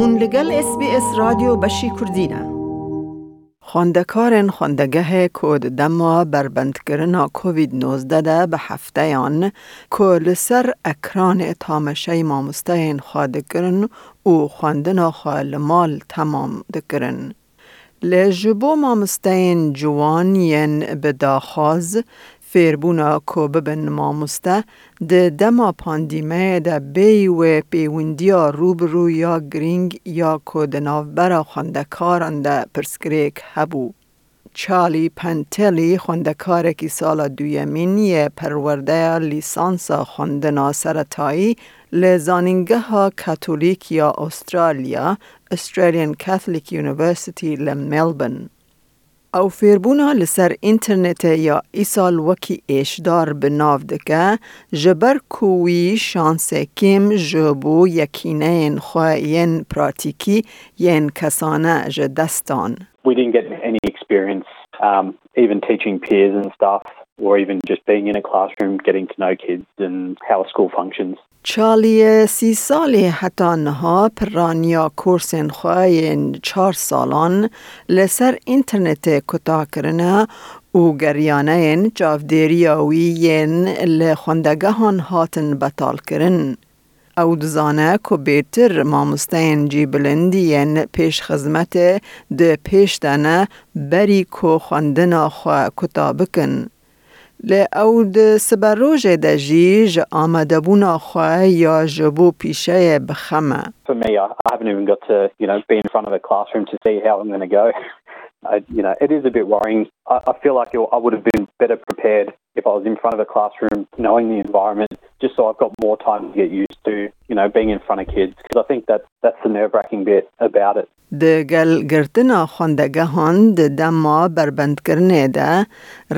هون لگل اس بی اس رادیو بشی کردینه خواندکارن خواندگه کود دما بربند کرنا کووید 19 ده به هفته یان که لسر اکران تامشه مامستین خواد کرن و خواندنا خال مال تمام دکرن. لجبو مامستین جوان ین فیربونا کو ببن مامسته ده دما پاندیمه ده بی و پیوندیا روبرو یا گرینگ یا کو ده نافبرا خوندکاران ده پرسکریک هبو. چالی پنتلی خوندکار کی سال دویمین یه پرورده لیسانس خوندنا سرطایی لزانینگه ها کاتولیک یا استرالیا Australian Catholic University لملبن. او فیربونا لسر اینترنت یا ایسال وکی ایشدار بناو دکه جبر کوی شانس کم جبو یکینه خواهین پراتیکی ین کسانه جدستان. We didn't get any experience um, even teaching peers and stuff or even just being in a classroom getting to know kids and how a school functions. چالی سی سالی حتی نها پرانیا کورسین خواهی چار سالان لسر اینترنت کتا کرنه او گریانه جافدیریاوی لخوندگه هان هاتن بطال کرن. او دزانه که بیتر مامستین جی بلندی پیش خزمت ده پیش دنه بری که خوندنا خواه کتا بکن. لی او د سبروج د جیج آمده بونا خواه یا جبو پیشه بخمه. For me, I haven't even got to, you know, be in front of a classroom to see how I'm going to go. I, you know, it is a bit worrying. I, I feel like I would have been better prepared if I was in front of a classroom, knowing the environment, just so I've got more time to get used to, you know, being in front of kids. Because I think that that's the nerve-wracking bit about it. د گل گرتنا خواندگهان د دما بربند کرنه ده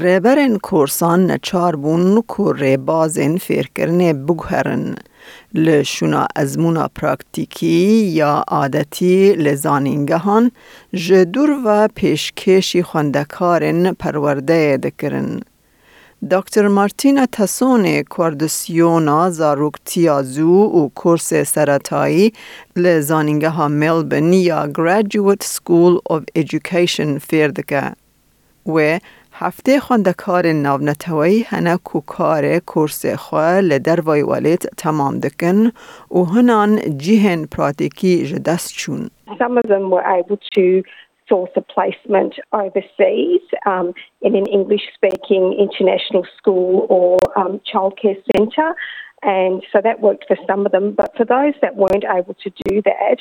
ریبرن کورسان نچار بون کو ریبازن فیر کرنه بگهرن لشونا ازمونا پراکتیکی یا عادتی لزانینگهان جدور و پیشکشی خواندکارن پرورده دکرن. دکتر مارتینا تسون کواردسیونا زاروکتیازو و کورس سرطایی لزانینگه ها ملبن یا Graduate School of Education فیردکه و هفته خوندکار ناونتوی هنه کو کار کورس خواه لدر ویوالت تمام دکن و هنان جیهن پراتیکی جدست چون. Some of them were able to source a placement overseas um, in an English speaking international school or um, childcare centre. And so that worked for some of them. But for those that weren't able to do that,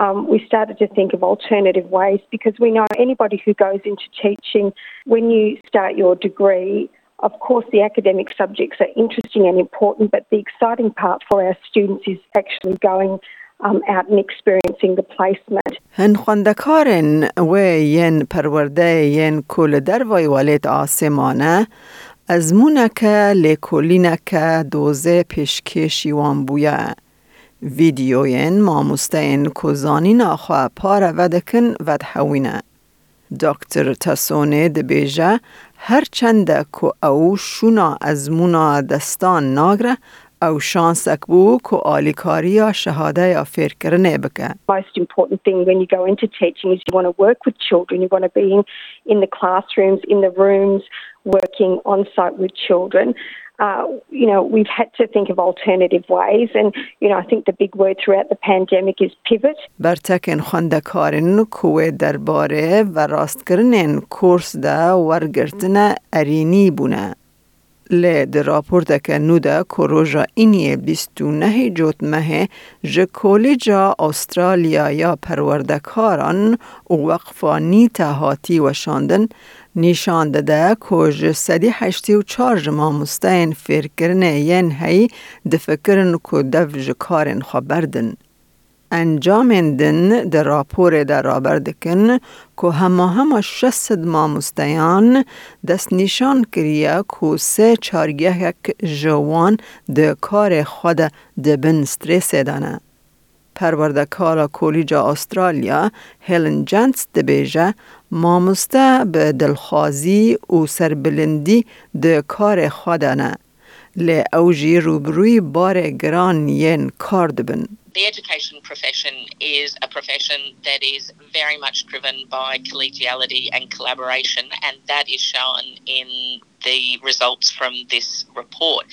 um, we started to think of alternative ways because we know anybody who goes into teaching, when you start your degree, of course, the academic subjects are interesting and important, but the exciting part for our students is actually going um, out and experiencing the placement. هن خواندکارن و ین پرورده ین کل در وی والد آسمانه از مونک لیکولینک دوزه پیشکشی وان بویا. ویدیوین ماموستین کزانین آخوا پار ودکن ود حوینه. دکتر تسونه دبیجه هر چنده که او شونا از مونا دستان ناگره او شانسک بو که آلیکاری یا شهاده یا فیر کرنه بکه. Most important thing when you go into teaching is you want to work with children. You want to be in, in the classrooms, in the rooms, working on site with children. Uh, you know, we've had to think of alternative ways, and you know, I think the big word throughout the pandemic is pivot. برتکن خواندکارن کوه درباره و راست کردن کورس دا ورگرتن ارینی بونه. لی در راپورت که نودا کروژا اینی بیستو نه جوت مه جه کولیجا استرالیا یا پروردکاران و وقفانی تهاتی و شاندن نشان داده که جه سدی هشتی و چار ما مستین فکرنه ین هی دفکرن که دف جه کارن خبردن. انجام دن در راپور در رابر دکن که همه همه ما مستیان دست نشان کریه که سه چارگه یک جوان ده کار خود ده بن ستریس دانه. پروردکار کولیجا استرالیا هلن جنس ده بیجه مامسته به دلخوازی و سربلندی ده کار خودانه. لی اوجی روبروی بار گران ین کار دبن. the education profession is a profession that is very much driven by collegiality and collaboration, and that is shown in the results from this report.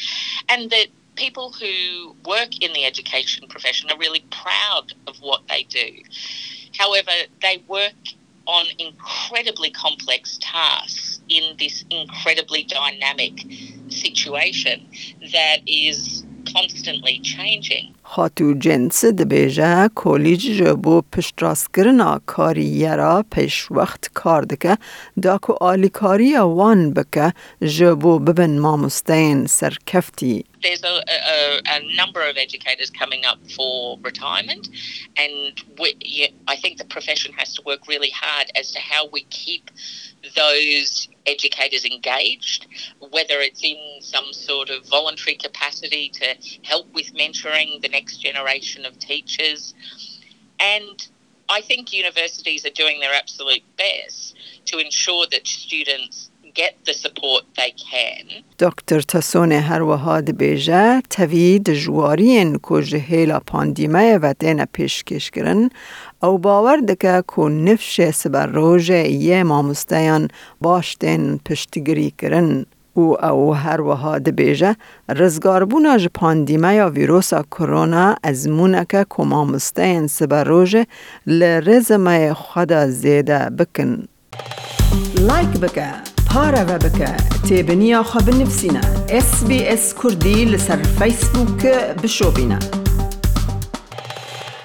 And that people who work in the education profession are really proud of what they do. However, they work on incredibly complex tasks in this incredibly dynamic situation that is constantly changing. خاتو جنس دبیجه کلیج جبو پشتراستگرنا کاری یرا پیش وقت کار دکه داکو آلیکاری وان بکه جبو ببن مامستین سرکفتی there's a, a, a, number of educators coming up for retirement, and we, I think the profession has to work really hard as to how we keep those educators engaged, whether it's in some sort of voluntary capacity to help with mentoring the next generation of teachers. And I think universities are doing their absolute best to ensure that students get the support they can. دکتر تسون هر وهاد بیجه توی دجوارین کو جهیلا پاندیمه و دین پیشکش کرن او باور دکه کو نفش سبر روژه یه مامستیان باش دین پشتگیری کرن. او او هر وها دبیجه رزگار بونا ج پاندیمه یا ویروسا کرونا از مونکه که مامستین سبر روژه لرزمه خدا زیده بکن. لایک بکه پارە بە بکە تێبنییا خە بنفسینە SسBS کوردی لەسەر فیسبووک بشۆبینە.